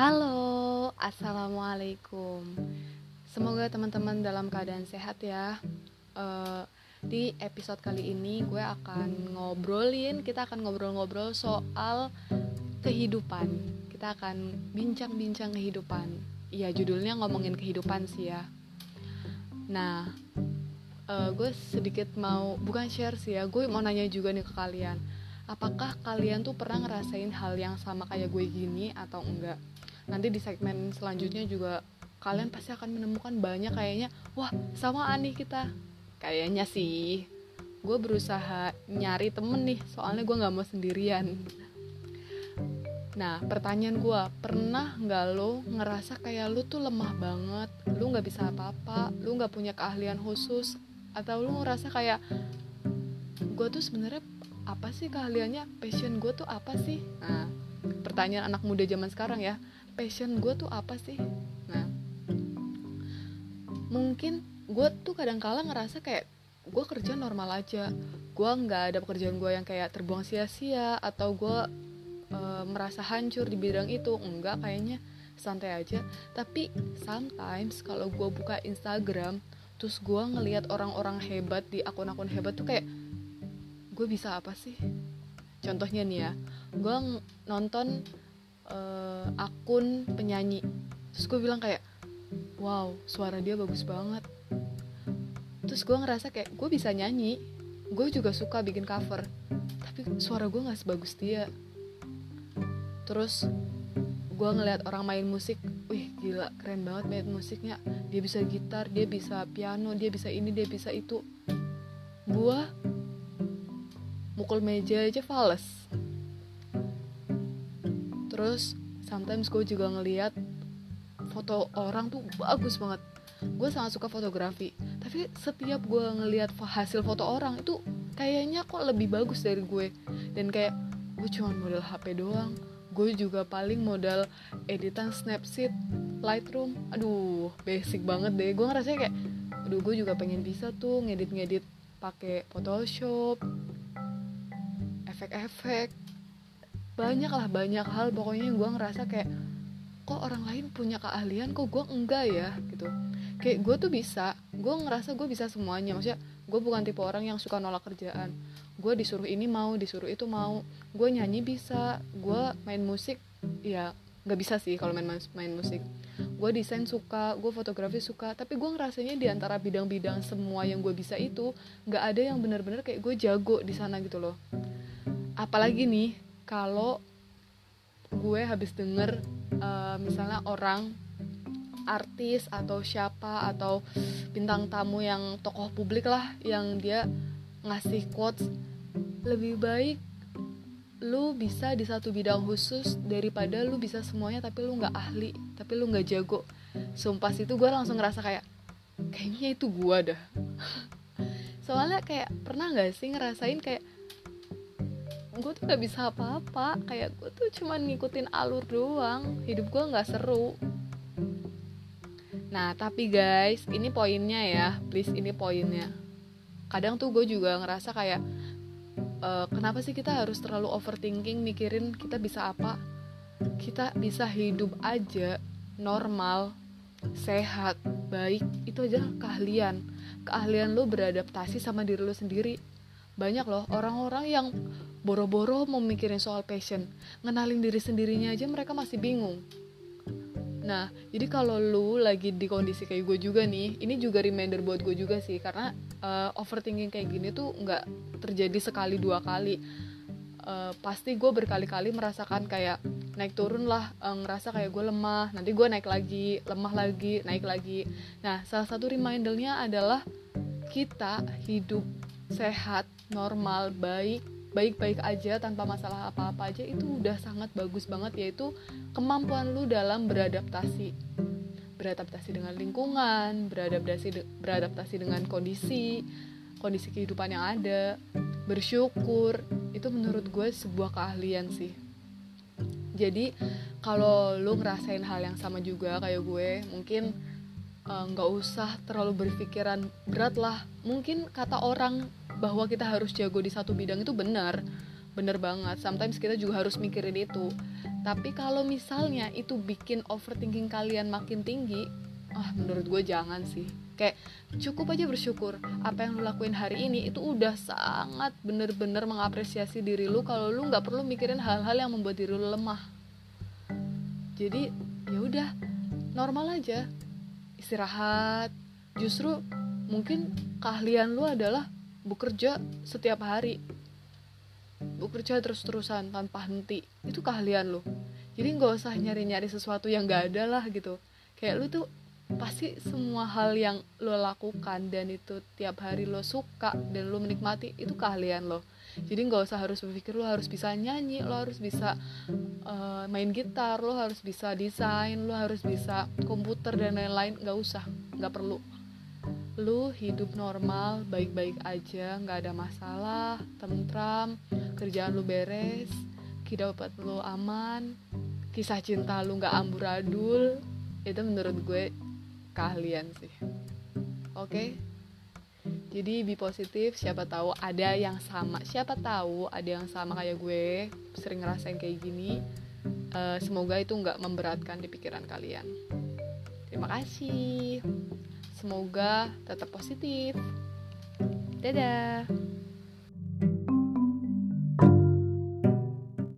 Halo, assalamualaikum. Semoga teman-teman dalam keadaan sehat ya. Uh, di episode kali ini gue akan ngobrolin, kita akan ngobrol-ngobrol soal kehidupan. Kita akan bincang-bincang kehidupan. Iya, judulnya ngomongin kehidupan sih ya. Nah, uh, gue sedikit mau bukan share sih ya, gue mau nanya juga nih ke kalian apakah kalian tuh pernah ngerasain hal yang sama kayak gue gini atau enggak nanti di segmen selanjutnya juga kalian pasti akan menemukan banyak kayaknya wah sama aneh kita. Kayaknya sih gue berusaha nyari temen nih soalnya gue nggak mau sendirian. Nah pertanyaan gue pernah nggak lo ngerasa kayak lo tuh lemah banget? Lo nggak bisa apa-apa lo nggak punya keahlian khusus atau lo ngerasa kayak gue tuh sebenarnya apa sih keahliannya? Passion gue tuh apa sih? Nah pertanyaan anak muda zaman sekarang ya passion gue tuh apa sih? Nah mungkin gue tuh kadang kala ngerasa kayak gue kerja normal aja. Gue nggak ada pekerjaan gue yang kayak terbuang sia-sia atau gue e, merasa hancur di bidang itu. Enggak kayaknya santai aja. Tapi sometimes kalau gue buka Instagram terus gue ngelihat orang-orang hebat di akun-akun hebat tuh kayak gue bisa apa sih? Contohnya nih ya gue nonton uh, akun penyanyi. Terus gue bilang kayak wow suara dia bagus banget. Terus gue ngerasa kayak gue bisa nyanyi. Gue juga suka bikin cover tapi suara gue nggak sebagus dia. Terus gue ngeliat orang main musik wih gila keren banget main musiknya. Dia bisa gitar dia bisa piano dia bisa ini dia bisa itu. Gue mukul meja aja fals terus sometimes gue juga ngeliat foto orang tuh bagus banget. Gue sangat suka fotografi. Tapi setiap gue ngeliat hasil foto orang itu kayaknya kok lebih bagus dari gue. Dan kayak gue cuma modal HP doang. Gue juga paling modal editan Snapseed Lightroom. Aduh basic banget deh. Gue ngerasa kayak aduh gue juga pengen bisa tuh ngedit-ngedit pakai Photoshop efek-efek banyak lah banyak hal. Pokoknya gue ngerasa kayak kok orang lain punya keahlian kok gue enggak ya? Gitu. Kayak gue tuh bisa gue ngerasa gue bisa semuanya. Maksudnya gue bukan tipe orang yang suka nolak kerjaan. Gue disuruh ini mau disuruh itu mau. Gue nyanyi bisa gue main musik ya nggak bisa sih kalau main main musik. Gue desain suka gue fotografi suka. Tapi gue ngerasanya di antara bidang-bidang semua yang gue bisa itu nggak ada yang benar-benar kayak gue jago di sana gitu loh. Apalagi nih kalau gue habis denger uh, misalnya orang artis atau siapa atau bintang tamu yang tokoh publik lah yang dia ngasih quotes lebih baik lu bisa di satu bidang khusus daripada lu bisa semuanya tapi lu nggak ahli tapi lu nggak jago. Sumpah itu gue langsung ngerasa kayak kayaknya itu gue dah. Soalnya kayak pernah nggak sih ngerasain kayak gue tuh gak bisa apa-apa. Kayak gue tuh cuma ngikutin alur doang. Hidup gue nggak seru. Nah tapi guys ini poinnya ya. Please ini poinnya. Kadang tuh gue juga ngerasa kayak uh, kenapa sih kita harus terlalu overthinking mikirin kita bisa apa? Kita bisa hidup aja normal sehat baik itu aja keahlian. Keahlian lo beradaptasi sama diri lo sendiri banyak loh orang-orang yang boro-boro mau mikirin soal passion. Ngenalin diri sendirinya aja mereka masih bingung. Nah jadi kalau lu lagi di kondisi kayak gue juga nih ini juga reminder buat gue juga sih. Karena uh, overthinking kayak gini tuh nggak terjadi sekali dua kali. Uh, pasti gue berkali-kali merasakan kayak naik turun lah uh, ngerasa kayak gue lemah. Nanti gue naik lagi lemah lagi naik lagi. Nah salah satu remindernya adalah kita hidup sehat normal baik baik-baik aja tanpa masalah apa-apa aja itu udah sangat bagus banget yaitu kemampuan lu dalam beradaptasi. Beradaptasi dengan lingkungan beradaptasi beradaptasi dengan kondisi kondisi kehidupan yang ada bersyukur itu menurut gue sebuah keahlian sih. Jadi kalau lu ngerasain hal yang sama juga kayak gue mungkin eh, nggak uh, usah terlalu berpikiran berat lah. Mungkin kata orang bahwa kita harus jago di satu bidang itu benar bener banget. Sometimes kita juga harus mikirin itu. Tapi kalau misalnya itu bikin overthinking kalian makin tinggi ah menurut gue jangan sih. Kayak cukup aja bersyukur apa yang lu lakuin hari ini itu udah sangat bener-bener mengapresiasi diri lu kalau lu nggak perlu mikirin hal-hal yang membuat diri lu lemah. Jadi ya udah normal aja. Istirahat. Justru mungkin keahlian lu adalah bekerja setiap hari. Bekerja terus-terusan tanpa henti. Itu keahlian lo jadi nggak usah nyari-nyari sesuatu yang gak ada lah gitu. Kayak lu tuh pasti semua hal yang lo lakukan dan itu tiap hari lo suka dan lo menikmati itu keahlian lo. Jadi nggak usah harus berpikir lo harus bisa nyanyi lo harus bisa uh, main gitar lo harus bisa desain lo harus bisa komputer dan lain-lain. Nggak usah. Nggak perlu lu hidup normal baik-baik aja nggak ada masalah tentram kerjaan lu beres kehidupan lu aman kisah cinta lu nggak amburadul itu menurut gue keahlian sih. Oke? Okay? jadi be positif siapa tahu ada yang sama siapa tahu ada yang sama kayak gue sering ngerasain kayak gini uh, semoga itu nggak memberatkan di pikiran kalian. Terima kasih semoga tetap positif. Dadah